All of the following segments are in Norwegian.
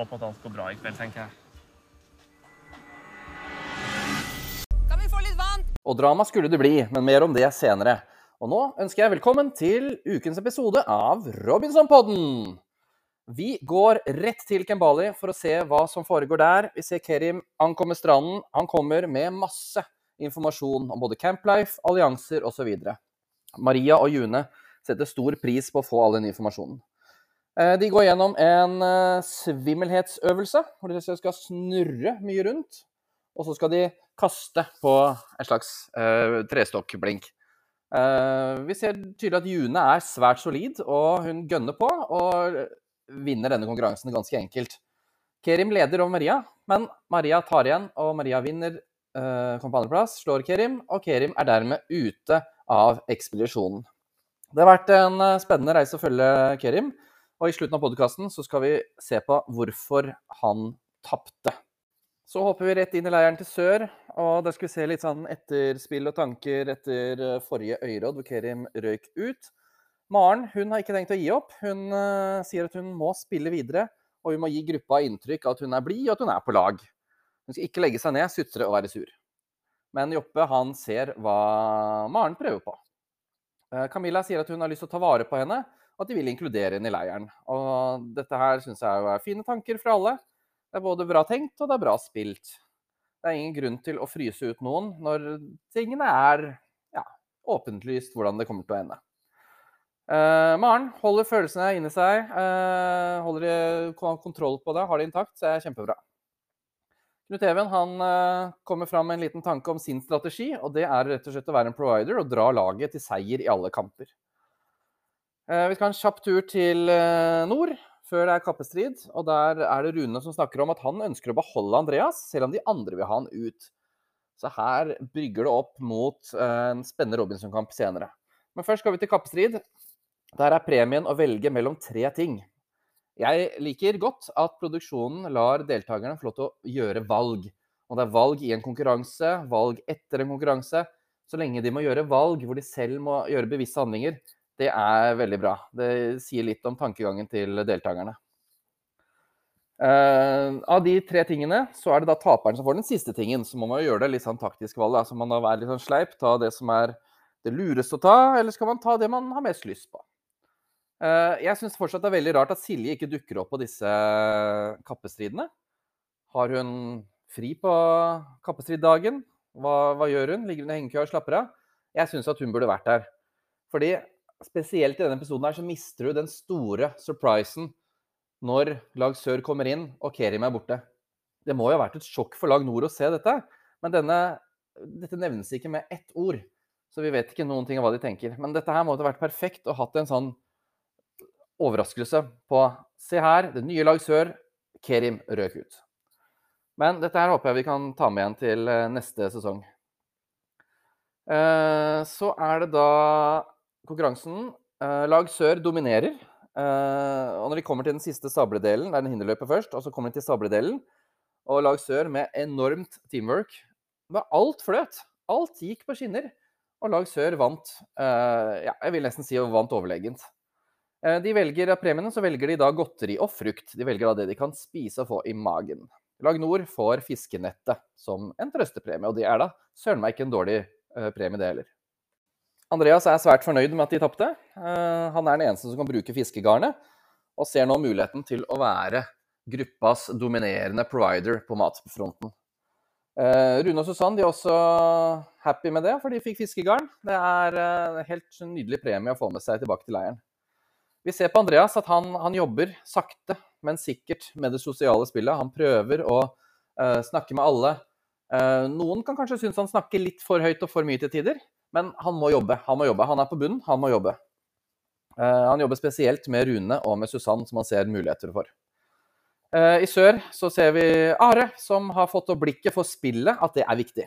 håpe at alt går bra i kveld, tenker jeg. Kan vi få litt vann? Og drama skulle det bli, men mer om det senere. Og nå ønsker jeg velkommen til ukens episode av Robinson-podden. Vi går rett til Kembali for å se hva som foregår der. Vi ser Kerim ankomme stranden. Han kommer med masse informasjon om både Camplife, allianser osv. Maria og June setter stor pris på å få all den informasjonen. Eh, De går gjennom en eh, svimmelhetsøvelse, hvor de skal snurre mye rundt. Og så skal de kaste på en slags uh, trestokkblink. Uh, vi ser tydelig at June er svært solid, og hun gønner på og vinner denne konkurransen ganske enkelt. Kerim leder over Maria, men Maria tar igjen, og Maria vinner Uh, kom på andreplass, slår Kerim, og Kerim er dermed ute av ekspedisjonen. Det har vært en spennende reise å følge Kerim, og i slutten av podkasten skal vi se på hvorfor han tapte. Så hopper vi rett inn i leiren til sør, og der skal vi se litt sånn etterspill og tanker etter eh, forrige øyråd, hvor Kerim røyk ut. Maren hun har ikke tenkt å gi opp. Hun uh, sier at hun må spille videre, og hun må gi gruppa inntrykk av at hun er blid og at hun er på lag. Hun skal ikke legge seg ned, sutre og være sur. Men Joppe han ser hva Maren prøver på. Uh, Camilla sier at hun har lyst til å ta vare på henne, at de vil inkludere henne i leiren. Og dette her syns jeg er fine tanker fra alle. Det er både bra tenkt og det er bra spilt. Det er ingen grunn til å fryse ut noen når tingene er ja, åpenlyst hvordan det kommer til å ende. Eh, Maren holder følelsene inni seg, eh, holder kontroll på det, har det intakt, så er det kjempebra. Knut Even han eh, kommer fram med en liten tanke om sin strategi, og det er rett og slett å være en provider og dra laget til seier i alle kamper. Eh, vi skal ha en kjapp tur til eh, nord, før det er kappestrid. Og der er det Rune som snakker om at han ønsker å beholde Andreas, selv om de andre vil ha han ut. Så her brygger det opp mot eh, en spennende Robinson-kamp senere. Men først skal vi til kappestrid. Der er premien å velge mellom tre ting. Jeg liker godt at produksjonen lar deltakerne få lov til å gjøre valg. Og det er valg i en konkurranse, valg etter en konkurranse. Så lenge de må gjøre valg hvor de selv må gjøre bevisste handlinger, det er veldig bra. Det sier litt om tankegangen til deltakerne. Uh, av de tre tingene, så er det da taperen som får den siste tingen. Så må man jo gjøre det litt sånn taktisk valg. Altså, Så man da være litt sånn sleip, ta det som er det lureste å ta, eller skal man ta det man har mest lyst på? Uh, jeg syns fortsatt det er veldig rart at Silje ikke dukker opp på disse kappestridene. Har hun fri på kappestriddagen? Hva, hva gjør hun? Ligger hun i hengekøya og slapper av? Jeg syns at hun burde vært der. Fordi spesielt i denne episoden her så mister du den store surprisen når lag sør kommer inn og Kerim er borte. Det må jo ha vært et sjokk for lag nord å se dette, men denne, dette nevnes ikke med ett ord. Så vi vet ikke noen ting av hva de tenker. Men dette her måtte ha vært perfekt og hatt en sånn overraskelse på Se her, det nye lag sør, Kerim røk ut. Men dette her håper jeg vi kan ta med igjen til eh, neste sesong. Eh, Så er det da konkurransen. Eh, Lag sør dominerer. Eh, Og når de kommer til den siste sabledelen, det er den hinderløpet først, og så kommer de til sabledelen, og lag sør med enormt teamwork. Med alt fløt. Alt gikk på skinner. Og lag sør vant. eh, Ja, jeg vil nesten si vant overlegent. De velger av premiene så velger de da godteri og frukt. De velger da det de kan spise og få i magen. Lag Nord får fiskenettet som en trøstepremie, og det er da søren meg ikke en dårlig premie, det heller. Andreas er svært fornøyd med at de tapte. Eh, Han er den eneste som kan bruke fiskegarnet, og ser nå muligheten til å være gruppas dominerende provider på matfronten. Eh, Rune og Susann er også happy med det, for de fikk fiskegarn. Det er eh, en helt nydelig premie å få med seg tilbake til leiren. Vi ser på Andreas at han, han jobber sakte, men sikkert med det sosiale spillet. Han prøver å snakke med alle. Noen kan kanskje synes han snakker litt for høyt og for mye til tider, men han må jobbe. Han må jobbe. Han er på bunnen, han må jobbe. Eh, han jobber spesielt med Rune og med Susann, som han ser muligheter for. Eh, I sør så ser vi Are, som har fått opp blikket for spillet, at det er viktig.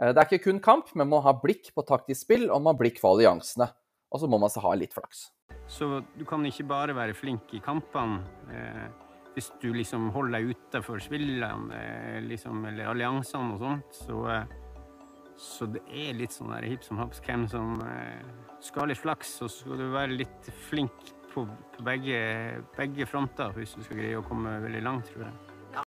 Eh, Det er ikke kun kamp, men må ha blikk på taktisk spill, og har blikk for alliansene. Og så må man ha litt flaks. Så du kan ikke bare være flink i kampene eh, hvis du liksom holder deg utenfor spillene eh, liksom, eller alliansene og sånt. Så, eh, så det er litt sånn der hipp som haps hvem som eh, skal ha litt flaks, så skal du være litt flink på, på begge, begge fronter hvis du skal greie å komme veldig langt, tror jeg.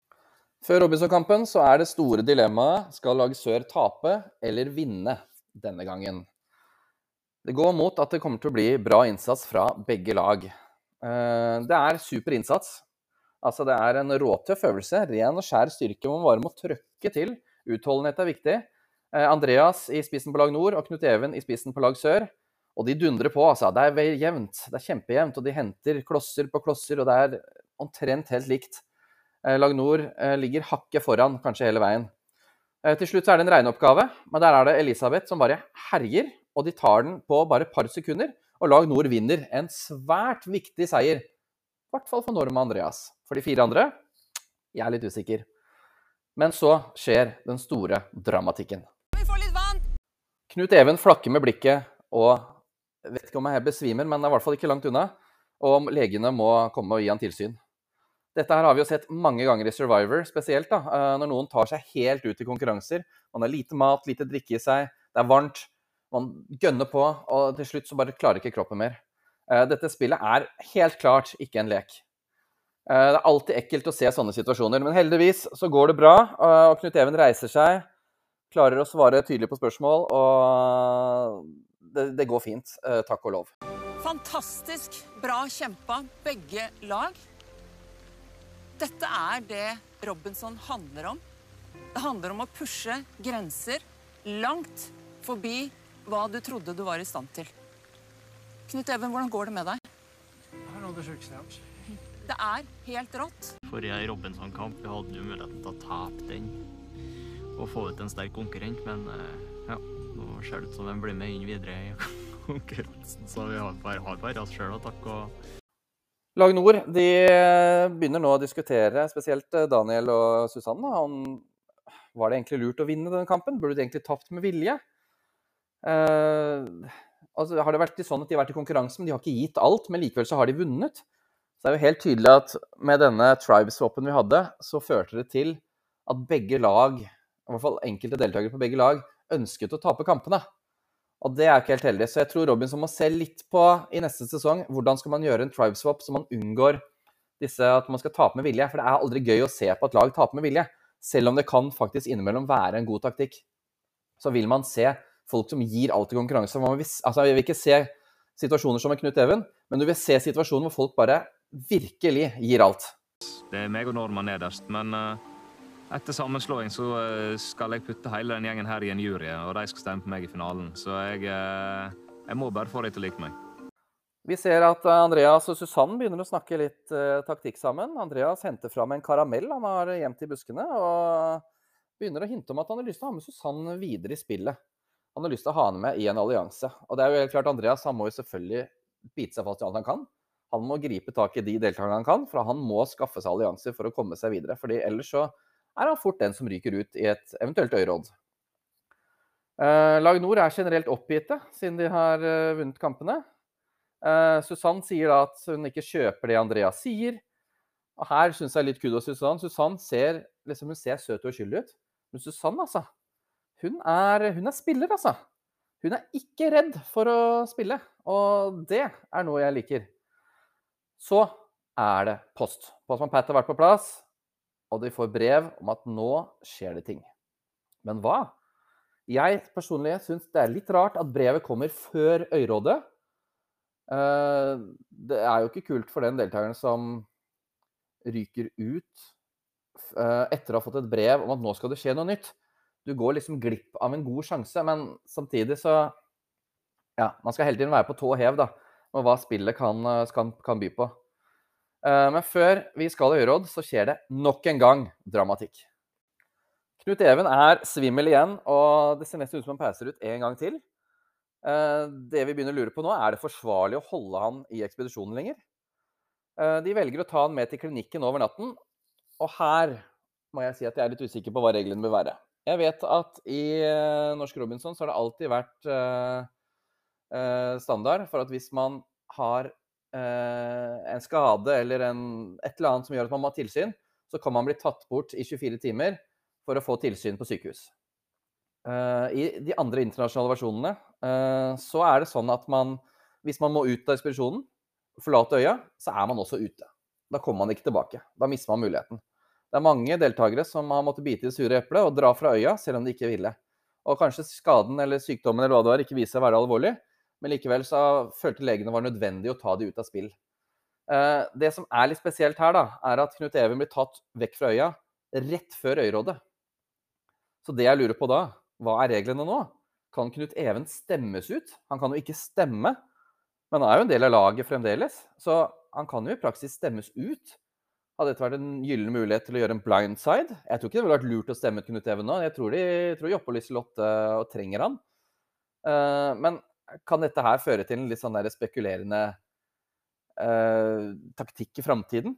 Før Robinson-kampen så er det store dilemmaet skal lag Sør tape eller vinne denne gangen. Det går mot at det kommer til å bli bra innsats fra begge lag. Eh, Det er super innsats. Altså det er en råtøff øvelse. Ren og skjær styrke. Man bare må trøkke til. Utholdenhet er viktig. Eh, Andreas i spissen på lag nord og Knut Even i spissen på lag sør. Og de dundrer på, altså. Det er jevnt. Det er kjempejevnt. Og de henter klosser på klosser, og det er omtrent helt likt. Eh, Lag nord eh, ligger hakket foran, kanskje hele veien. Til slutt er det en regneoppgave, men der er det Elisabeth som bare herjer. Og de tar den på bare et par sekunder, og lag nord vinner. En svært viktig seier. I hvert fall for Norma Andreas. For de fire andre jeg er litt usikker. Men så skjer den store dramatikken. Kan vi få litt vann? Knut Even flakker med blikket og vet ikke om jeg besvimer, men er i hvert fall ikke langt unna. Og om legene må komme og gi han tilsyn. Dette her har vi jo sett mange ganger i Survivor, spesielt da, eh, når noen tar seg helt ut i konkurranser. Man har lite mat, lite drikke i seg, det er varmt, man gønner på, og til slutt så bare klarer ikke kroppen mer. Eh, Dette spillet er helt klart ikke en lek. Eh, Det er alltid ekkelt å se sånne situasjoner, men heldigvis så går det bra. Og Knut Even reiser seg, klarer å svare tydelig på spørsmål, og det, det går fint. eh, Takk og lov. Fantastisk bra kjempa, begge lag. Dette er det Robinson handler om. Det handler om å pushe grenser langt forbi hva du trodde du var i stand til. Knut Even, hvordan går det med deg? Det er helt rått. Forrige Robinson-kamp vi hadde jo muligheten til å tape den og få ut en sterk konkurrent, men eh, ja, nå ser det ut som de blir med inn videre i konkurransen, så vi har bare, har bare oss sjøl å takke. Lag Nord de begynner nå å diskutere, spesielt eh, Daniel og Susanne, om var det egentlig lurt å vinne denne kampen? Burde de egentlig tapt med vilje? Eh, altså, har det vært sånn at de har vært i konkurranse, men de har ikke gitt alt, men likevel så har de vunnet? Så det er jo helt tydelig at med denne tribe-swappen vi hadde, så førte det til at begge lag, i hvert fall enkelte deltakere på begge lag, ønsket å tape kampene. Og det er ikke helt heldig. Så jeg tror Robinson må se litt på i neste sesong hvordan skal man gjøre en tribe-swap så man unngår disse at man skal tape med vilje. For det er aldri gøy å se på at lag taper med vilje. Selv om det kan faktisk innimellom være en god taktikk. Så vil man se folk som gir alt i konkurranse. Man vil, altså, jeg vil ikke se situasjoner som med Knut Even, men du vil se situasjoner hvor folk bare virkelig gir alt. Det er meg og Norman nederst, men eh, etter sammenslåing så eh, skal jeg putte hele den gjengen her i en jury, og de skal stemme på meg i finalen. Så jeg, eh, jeg må bare få dem til å like meg. Vi ser at eh, Andreas og Susann begynner å snakke litt taktikk sammen. Andreas henter fram en karamell han har gjemt i buskene, og begynner å hinte om at han har lyst til å ha med Susann videre i spillet. Han har lyst til å ha henne med i en allianse. Og det er jo helt klart Andreas han må jo selvfølgelig bite seg fast i alt han kan. Han må gripe tak i de deltakerne han kan, for han må skaffe seg allianser for å komme seg videre. fordi ellers så er han fort den som ryker ut i et eventuelt øyråd. Eh, Lag Nord er generelt oppgitte siden de har eh, vunnet kampene. Eh, Susann sier da at hun ikke kjøper det Andreas sier. Og her syns jeg litt kudos til Susann. Susann ser, liksom, hun ser søt og uskyldig ut. Men Susann, altså. Hun er, hun er spiller, altså. Hun er ikke redd for å spille. Og det er noe jeg liker. Så er det post. Postmann Pat har vært på plass, og de får brev om at nå skjer det ting. Men hva? Jeg personlig syns det er litt rart at brevet kommer før øyrådet. Eh, Det er jo ikke kult for den deltakeren som ryker ut eh, etter å ha fått et brev om at nå skal det skje noe nytt. Du går liksom glipp av en god sjanse, men samtidig så Ja, man skal hele tiden være på tå hev da, med hva spillet kan, eh, kan, kan by på. Eh, Men før vi skal i øyråd, så skjer det nok en gang dramatikk. Knut Even er svimmel igjen, og det ser nesten ut som han pauser ut en gang til. Eh, Det vi begynner å lure på nå, er det forsvarlig å holde han i ekspedisjonen lenger? Eh, De velger å ta han med til klinikken over natten, og her må jeg si at jeg er litt usikker på hva reglene bør være. Jeg vet at i Norsk Robinson så har det alltid vært standard for at hvis man har en skade eller en, et eller annet som gjør at man må ha tilsyn, så kan man bli tatt bort i 24 timer for å få tilsyn på sykehus. Eh, I de andre internasjonale versjonene eh, så er det sånn at man, hvis man må ut av ekspedisjonen, forlate øya, så er man også ute. Da kommer man ikke tilbake. Da mister man muligheten. Det er mange deltakere som har måttet bite i det sure eplet og dra fra øya selv om de ikke ville. Og kanskje skaden eller sykdommen eller hva det var, ikke viser seg å være alvorlig, men likevel så følte legene var nødvendig å ta de ut av spill. Eh, det som er litt spesielt her, da, er at Knut Even blir tatt vekk fra øya rett før øyrådet. Så det jeg lurer på da, hva er reglene nå? Kan Knut Even stemmes ut? Han kan jo ikke stemme, men han er jo en del av laget fremdeles. Så han kan jo i praksis stemmes ut. Hadde dette vært en gyllen mulighet til å gjøre en blindside? Jeg tror ikke det ville vært lurt å stemme ut Knut Even nå. Jeg tror, de, tror Joppe og Liselotte trenger han. Uh, men kan dette her føre til en litt sånn der spekulerende eh, taktikk i framtiden?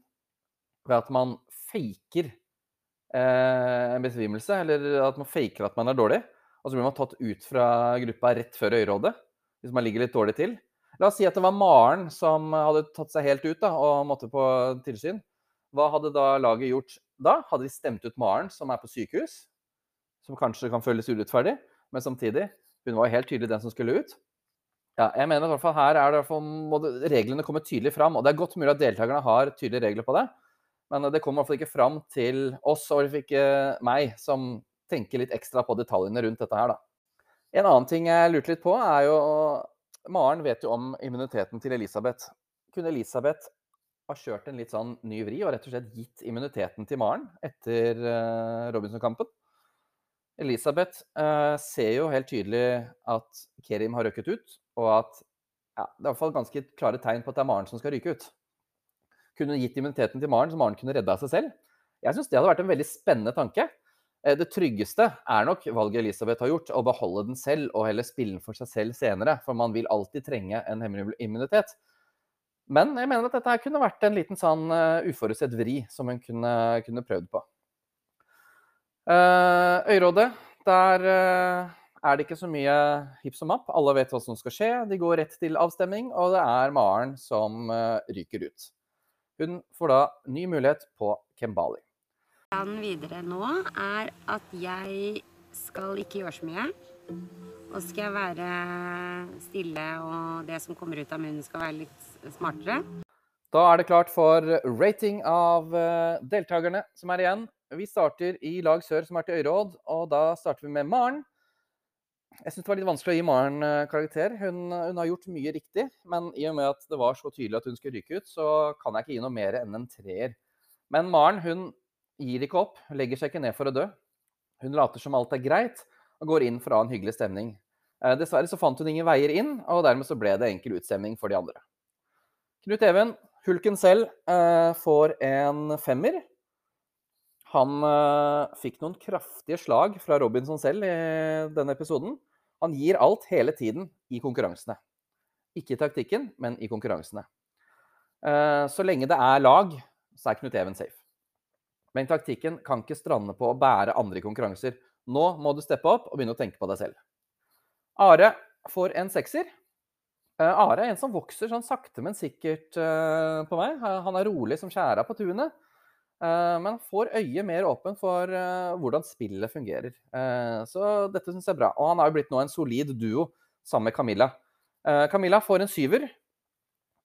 Ved at man faker eh, en besvimelse, eller at man faker at man er dårlig? Og så blir man tatt ut fra gruppa rett før øyerådet, hvis man ligger litt dårlig til. La oss si at det var Maren som hadde tatt seg helt ut da, og måtte på tilsyn. Hva hadde da laget gjort da? Hadde de stemt ut Maren, som er på sykehus? Som kanskje kan føles urettferdig, men samtidig Hun var helt tydelig den som skulle ut. Ja, jeg mener i hvert fall her er det, må reglene komme tydelig fram. Og det er godt mulig at deltakerne har tydelige regler på det, men det kommer i hvert fall ikke fram til oss, og ikke meg, som tenker litt ekstra på detaljene rundt dette her, da. En annen ting jeg lurte litt på, er jo Maren vet jo om immuniteten til Elisabeth. Kunne Elisabeth ha kjørt en litt sånn ny vri og rett og slett gitt immuniteten til Maren etter uh, Robinson-kampen? Elisabeth uh, ser jo helt tydelig at Kerim har røkket ut, og at ja, det er i hvert fall ganske klare tegn på at det er Maren som skal ryke ut. Kunne gitt immuniteten til Maren, så Maren kunne redda seg selv? Jeg syns det hadde vært en veldig spennende tanke. Eh, det tryggeste er nok valget Elisabeth har gjort, å beholde den selv og heller spille den for seg selv senere. For man vil alltid trenge en hemmelig immunitet. Men jeg mener at dette kunne vært en liten sånn uh, uforutsett vri som hun kunne, kunne prøvd på. Uh, Øyrådet, der uh, er det ikke så mye hipp som happ. Alle vet hva som skal skje. De går rett til avstemning, og det er Maren som ryker ut. Hun får da ny mulighet på Kembali. Planen videre nå er at jeg skal ikke gjøre så mye. Og så skal jeg være stille, og det som kommer ut av munnen skal være litt smartere. Da er det klart for rating av eh, deltakerne som er igjen. Vi starter i lag sør, som er til Øyråd, og da starter vi med Maren. Jeg syns det var litt vanskelig å gi Maren eh, karakter. Hun, hun, har gjort mye riktig, men i og med at det var så tydelig at hun skulle ryke ut, så kan jeg ikke gi noe mer enn en treer. Men Maren hun gir ikke opp, legger seg ikke ned for å dø. Hun later som alt er greit, og går inn for å ha en hyggelig stemning. Eh, dessverre så fant hun ingen veier inn, og dermed så ble det enkel utstemning for de andre. Knut Even, hulken selv, eh, får en femmer. Han eh, fikk noen kraftige slag fra Robinson selv i denne episoden. Han gir alt hele tiden i konkurransene. Ikke i taktikken, men i konkurransene. Så lenge det er lag, så er Knut Even safe. Men taktikken kan ikke strande på å bære andre i konkurranser. Nå må du steppe opp og begynne å tenke på deg selv. Are får en sekser. Uh, Are er en som vokser sånn sakte, men sikkert på meg. Han er rolig som skjæra på tunet. Uh, men får øyet mer åpen for hvordan spillet fungerer. så dette syns jeg er bra. Og han er jo blitt nå en solid duo sammen med Camilla. Camilla får en syver.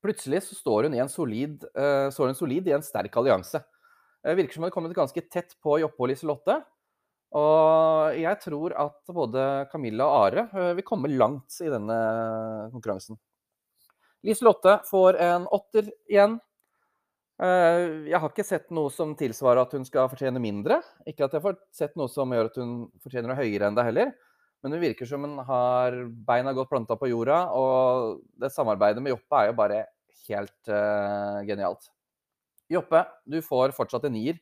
Plutselig så står hun, i en solid, hun solid i en sterk allianse. Virker som hun har kommet ganske tett på Joppe og Liselotte. Og jeg tror at både Camilla og Are eh, vil komme langt i denne konkurransen. Liselotte får en åtter igjen. Eh, jeg har ikke sett noe som tilsvarer at hun skal fortjene mindre. Ikke at jeg har sett noe som gjør at hun fortjener noe høyere enn det heller. Men hun virker som hun har beina godt planta på jorda, og det samarbeidet med Joppe er jo bare helt uh, genialt. Joppe, du får fortsatt en nier.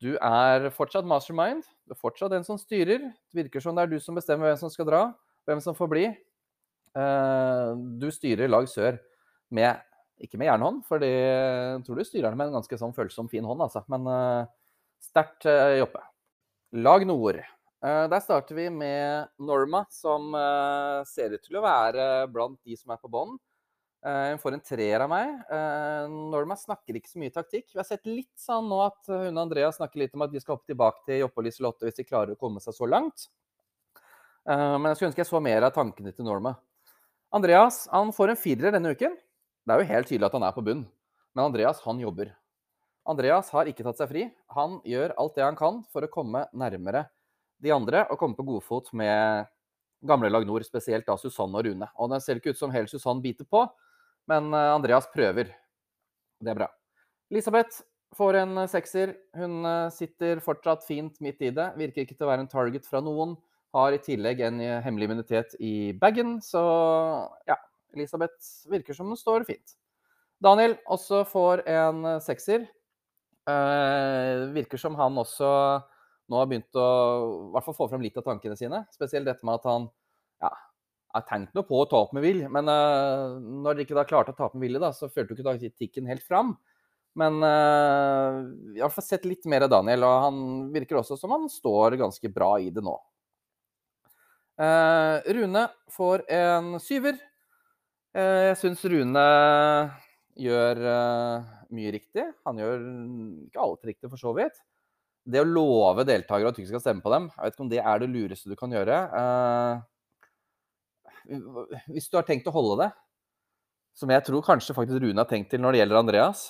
Du er fortsatt mastermind. Du er fortsatt den som styrer. Det virker som det er du som bestemmer hvem som skal dra, hvem som får bli. Uh, du styrer lag sør med Ikke med jernhånd, for jeg tror du styrer den med en ganske sånn følsom, fin hånd, altså. Men uh, sterkt uh, Joppe. Lag nord. Uh, der starter vi med Norma, som ser ut til å være blant de som er på bånn. Eh, hun får en treer av meg. Eh, Norma snakker ikke så mye taktikk. Vi har sett litt sånn nå at hun og Andrea snakker litt om at de skal hoppe tilbake til Joppe og Liselotte hvis de klarer å komme seg så langt. Eh, men jeg skulle ønske jeg så mer av tankene til Norma. Andreas han får en firer denne uken. Det er jo helt tydelig at han er på bunn, men Andreas, han jobber. Andreas har ikke tatt seg fri. Han gjør alt det han kan for å komme nærmere de andre og komme på godfot med gamle lag nord, spesielt da Susanne og Rune. Og det ser ikke ut som hele Susanne biter på, men eh, Andreas prøver. Det er bra. Elisabeth får en eh, sekser. Hun eh, sitter fortsatt fint midt i det. Virker ikke til å være en target fra noen. Har i tillegg en hemmelig immunitet i bagen, så ja. Elisabeth virker som hun står fint. Daniel også får en sekser. Eh, virker som han også nå har begynt å hvert fall få frem litt av tankene sine. Spesielt dette med at han ja, har tenkt noe på å ta opp med Will. Men eh, når de ikke da klarte å ta opp med Ville, da, så følte jo ikke taktikken helt fram. Men eh, jeg har fått sett litt mer av Daniel, og han virker også som han står ganske bra i det nå. Eh, Rune får en syver. Uh, jeg syns Rune gjør mye riktig. Han gjør ikke alt riktig, for så vidt. Det å love deltakere at du ikke skal stemme på dem, jeg vet ikke om det er det lureste du kan gjøre. Uh, hvis du har tenkt å holde det, som jeg tror kanskje faktisk Rune har tenkt til når det gjelder Andreas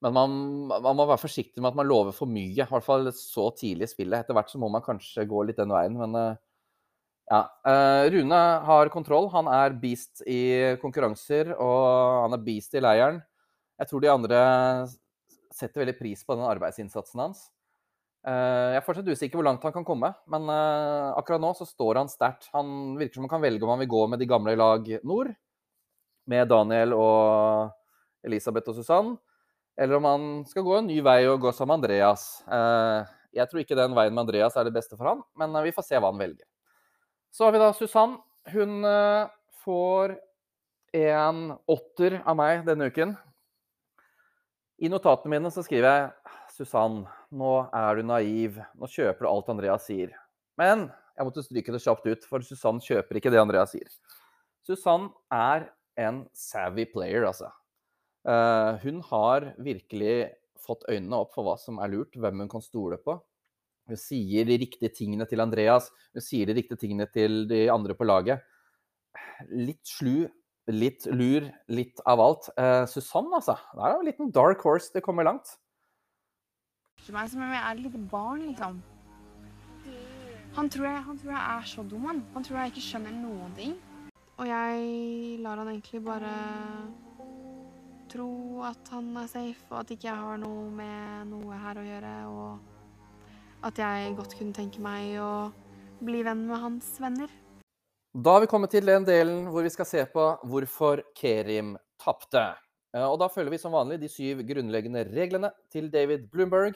Men man, man må være forsiktig med at man lover for mye, i hvert fall så tidlig i spillet. Etter hvert så må man kanskje gå litt den veien, men ja. Uh, Rune har kontroll. Han er beast i konkurranser, og han er beast i leiren. Jeg tror de andre setter veldig pris på den arbeidsinnsatsen hans. Eh, jeg er fortsatt usikker hvor langt han kan komme, men eh, akkurat nå så står han sterkt. Han virker som han kan velge om han vil gå med de gamle lag nord, med Daniel og Elisabeth og Susann, eller om han skal gå en ny vei og gå sammen med Andreas. Eh, jeg tror ikke den veien med Andreas er det beste for han, men vi får se hva han velger. Så har vi da Susann. Hun får en åtter av meg denne uken. I notatene mine så skriver jeg Susann, nå er du naiv. Nå kjøper du alt Andreas sier. Men jeg måtte stryke det kjapt ut, for Susann kjøper ikke det Andreas sier. Susann er en savvy player, altså. Uh, hun har virkelig fått øynene opp for hva som er lurt, hvem hun kan stole på. Hun sier de riktige tingene til Andreas, hun sier de riktige tingene til de andre på laget. Litt slu Litt lur, litt av alt. Eh, Susann, altså. Det er jo en liten dark horse. Det kommer langt. Det meg som om jeg er et lite barn, liksom. Han tror, jeg, han tror jeg er så dum, han. Han tror jeg ikke skjønner noen ting. Og jeg lar han egentlig bare tro at han er safe, og at ikke jeg har noe med noe her å gjøre, og at jeg godt kunne tenke meg å bli venn med hans venner. Da har vi kommet til den delen hvor vi skal se på hvorfor Kerim tapte. Eh, og da følger vi som vanlig de syv grunnleggende reglene til David Bloomberg.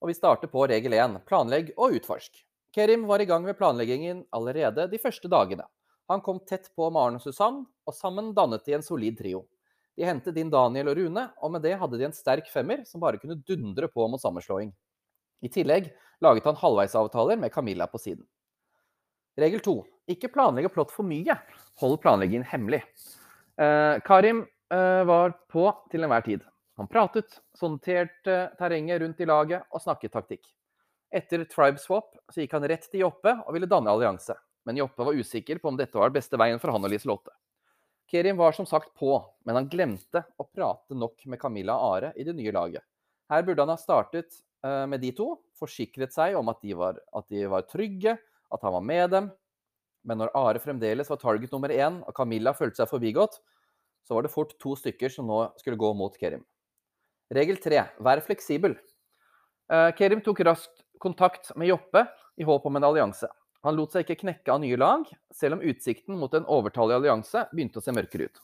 Og vi starter på regel 1, planlegg og utforsk. Kerim var i gang med planleggingen allerede de første dagene. Han kom tett på Maren og Susann, og sammen dannet de en solid trio. De hentet inn Daniel og Rune, og med det hadde de en sterk femmer som bare kunne dundre på mot sammenslåing. I tillegg laget han halvveisavtaler med Camilla på siden. Regel to Ikke planlegge plott for mye. Hold planleggingen hemmelig. Eh, Karim eh, var på til enhver tid. Han pratet, sonderte terrenget rundt i laget og snakket taktikk. Etter Tribe Swap så gikk han rett til Joppe og ville danne allianse. Men Joppe var usikker på om dette var beste veien for han og Liselotte. Kerim var som sagt på, men han glemte å prate nok med Camilla og Are i det nye laget. Her burde han ha startet med de to, forsikret seg om at de var, at de var trygge, at han var med dem. Men når Are fremdeles var target nummer én, og Camilla følte seg forbigått, så var det fort to stykker som nå skulle gå mot Kerim. Regel tre vær fleksibel. Uh, Kerim tok raskt kontakt med Joppe i håp om en allianse. Han lot seg ikke knekke av nye lag, selv om utsikten mot en overtallig allianse begynte å se mørkere ut.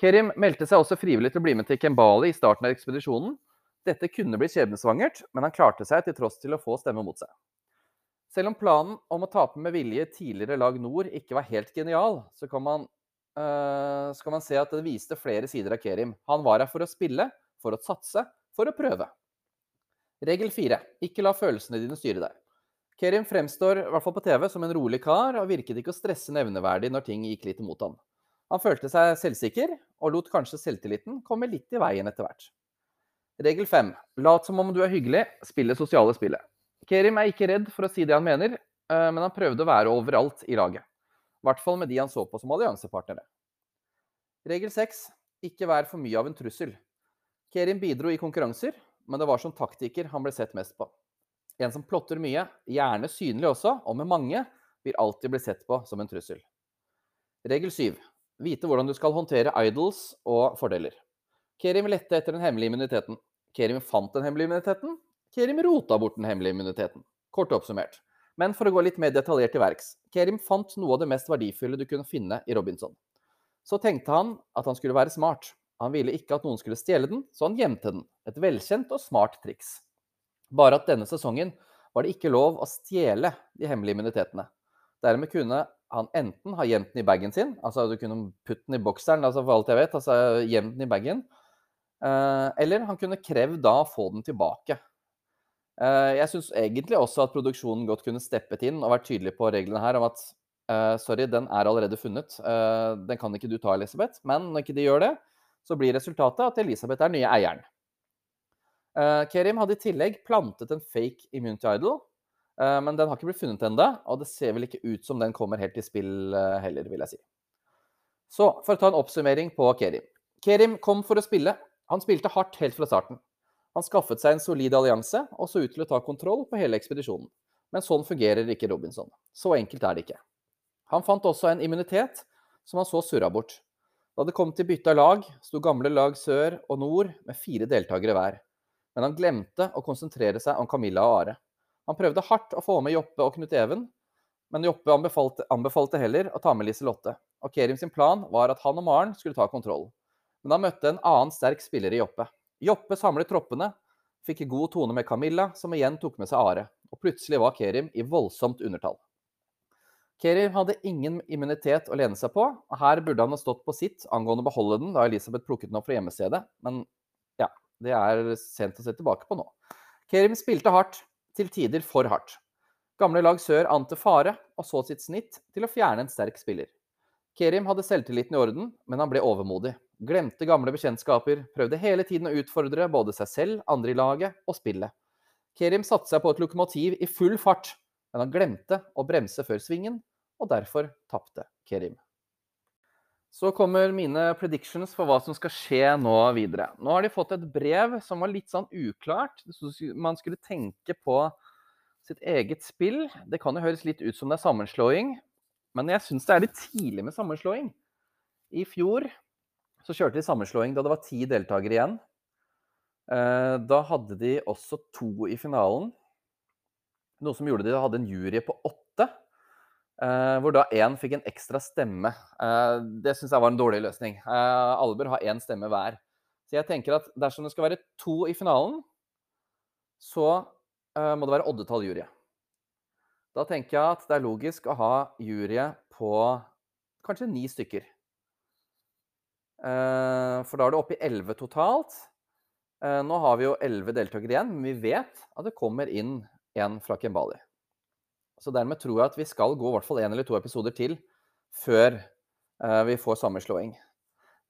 Kerim meldte seg også frivillig til å bli med til Kembali i starten av ekspedisjonen. Dette kunne bli skjebnesvangert, men han klarte seg til tross til å få stemme mot seg. Selv om planen om å tape med vilje tidligere lag nord ikke var helt genial, så kan man, øh, så kan man se at det viste flere sider av Kerim. Han var her for å spille, for å satse, for å prøve. Regel fire. Ikke la følelsene dine styre deg. Kerim fremstår, i hvert fall på TV, som en rolig kar, og virket ikke å stresse nevneverdig når ting gikk litt imot han. Han følte seg selvsikker, og lot kanskje selvtilliten komme litt i veien etter hvert. Regel fem. Lat som om du er hyggelig, spille sosiale spillet. Kerim er ikke redd for å si det han mener, eh, men han prøvde å være overalt i laget. I hvert fall med de han så på som alliansepartnere. Regel 6. Ikke vær for mye av en trussel. Kerim bidro i konkurranser, men det var som taktiker han ble sett mest på. En som plotter mye, gjerne synlig også, og med mange, vil alltid bli sett på som en trussel. Regel 7. Vite hvordan du skal håndtere idols og fordeler. Kerim lette etter den hemmelige immuniteten. Kerim fant den hemmelige immuniteten. Kerim rota bort den hemmelige immuniteten. Kort oppsummert. Men for å gå litt mer detaljert til verks. Kerim fant noe av det mest verdifulle du kunne finne i Robinson. Så tenkte han at han skulle være smart. Han ville ikke at noen skulle stjele den, så han gjemte den. Et velkjent og smart triks. Bare at denne sesongen var det ikke lov å stjele de hemmelige immunitetene. Dermed kunne han enten ha gjemt den i bagen sin, altså du kunne putte den i bokseren, altså for alt jeg vet, altså gjemt den i bagen, eller han kunne krevd da å få den tilbake. Eh, jeg syns egentlig også at produksjonen godt kunne steppet inn og vært tydelig på reglene her om at eh, sorry, den er allerede funnet, den kan ikke du ta, Elisabeth. Men når ikke de gjør det, så blir resultatet at Elisabeth er nye eieren. Kerim hadde i tillegg plantet en fake immunity idol, Eh, men den har ikke blitt funnet ennå, og det ser vel ikke ut som den kommer helt i spill eh, heller, vil jeg si. Så for å ta en oppsummering på Kerim. Kerim kom for å spille. Han spilte hardt helt fra starten. Han skaffet seg en solid allianse og så ut til å ta kontroll på hele ekspedisjonen. Men sånn fungerer ikke Robinson. Så enkelt er det ikke. Han fant også en immunitet som han så surra bort. Da det kom til bytte av lag, sto gamle lag sør og nord med fire deltakere hver. Men han glemte å konsentrere seg om Camilla og Are. Han prøvde hardt å få med Joppe og Knut Even, men Joppe anbefalte, anbefalte heller å ta med Liselotte. Og Kerim sin plan var at han og Maren skulle ta kontroll. Men han møtte en annen sterk spiller i Joppe. Joppe samlet troppene, fikk i god tone med Camilla, som igjen tok med seg Are. Og plutselig var Kerim i voldsomt undertall. Kerim hadde ingen immunitet å lene seg på, og her burde han ha stått på sitt angående å beholde den da Elisabeth plukket den opp fra hjemmestedet, men ja, det er sent å se tilbake på nå. Kerim spilte hardt, til tider for hardt. Gamle lag sør ante fare og så sitt snitt til å fjerne en sterk spiller. Kerim hadde selvtilliten i orden, men han ble overmodig. Glemte gamle bekjentskaper, prøvde hele tiden å utfordre både seg selv, andre i laget og spillet. Kerim satte seg på et lokomotiv i full fart, men han glemte å bremse før svingen, og derfor tapte Kerim. Så kommer mine predictions for hva som skal skje nå videre. Nå har de fått et brev som var litt sånn uklart. Man skulle tenke på sitt eget spill. Det kan jo høres litt ut som det er sammenslåing, men jeg syns det er litt tidlig med sammenslåing. I fjor så kjørte de sammenslåing da det var ti deltakere igjen. Eh, da hadde de også to i finalen. Noe som gjorde de hadde en jury på åtte. Uh, hvor da én fikk en ekstra stemme. Uh, det syns jeg var en dårlig løsning. Alle bør ha én stemme hver. Så jeg tenker at dersom det skal være to i finalen, så må det være oddetall jury. Da tenker jeg at det er logisk å ha jury på kanskje ni stykker. For da er det oppe i elleve totalt. nå har vi jo elleve deltakere igjen, men vi vet at det kommer inn en fra Kembali. Så dermed tror jeg at vi skal gå i hvert fall én eller to episoder til før uh, vi får sammenslåing.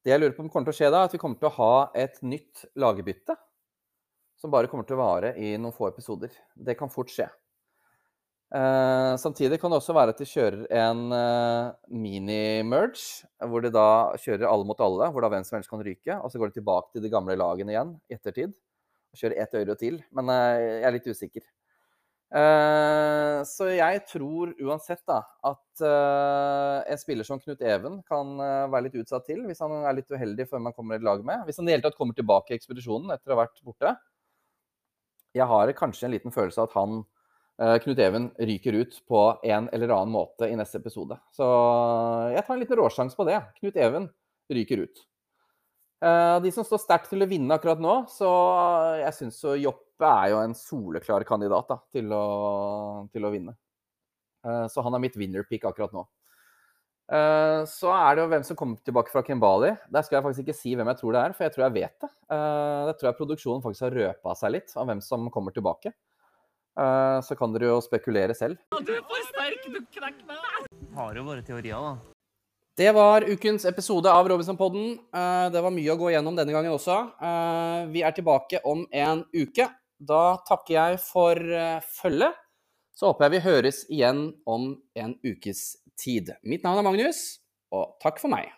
Det jeg lurer på om kommer til å skje da, er at vi kommer til å ha et nytt lagbytte. Som bare kommer til å vare i noen få episoder. Det kan fort skje. Uh, samtidig kan det også være at de kjører en uh, mini-merge, hvor de da kjører alle mot alle, hvor da hvem som helst kan ryke. Og så går de tilbake til de gamle lagene igjen i ettertid. Og kjører ett øre til. Men uh, jeg er litt usikker. Så jeg tror uansett da at en spiller som Knut Even kan være litt utsatt til hvis han er litt uheldig før man kommer i lag med. Hvis han i det hele tatt kommer tilbake i ekspedisjonen etter å ha vært borte. Jeg har kanskje en liten følelse av at han, Knut Even, ryker ut på en eller annen måte i neste episode. Så jeg tar en liten råsjanse på det. Knut Even ryker ut. De som står sterkt til å vinne akkurat nå, så jeg syns Jopp Jeppe er jo en soleklar kandidat da, til, å, til, å, vinne. Så han er mitt winner-pick akkurat nå. Så er det jo hvem som kommer tilbake fra Kembali. Der skal jeg faktisk ikke si hvem jeg tror det er, for jeg tror jeg vet det. Jeg tror jeg produksjonen faktisk har røpa seg litt av hvem som kommer tilbake. Så kan dere jo spekulere selv. Du er for sterk, du knekk meg! Har jo våre teorier, da. Det var ukens episode av Robinson-podden. Det var mye å gå gjennom denne gangen også. Vi er tilbake om en uke. Da takker jeg for eh, følget. Så håper jeg vi høres igjen om en ukes tid. Mitt navn er Magnus, og takk for meg.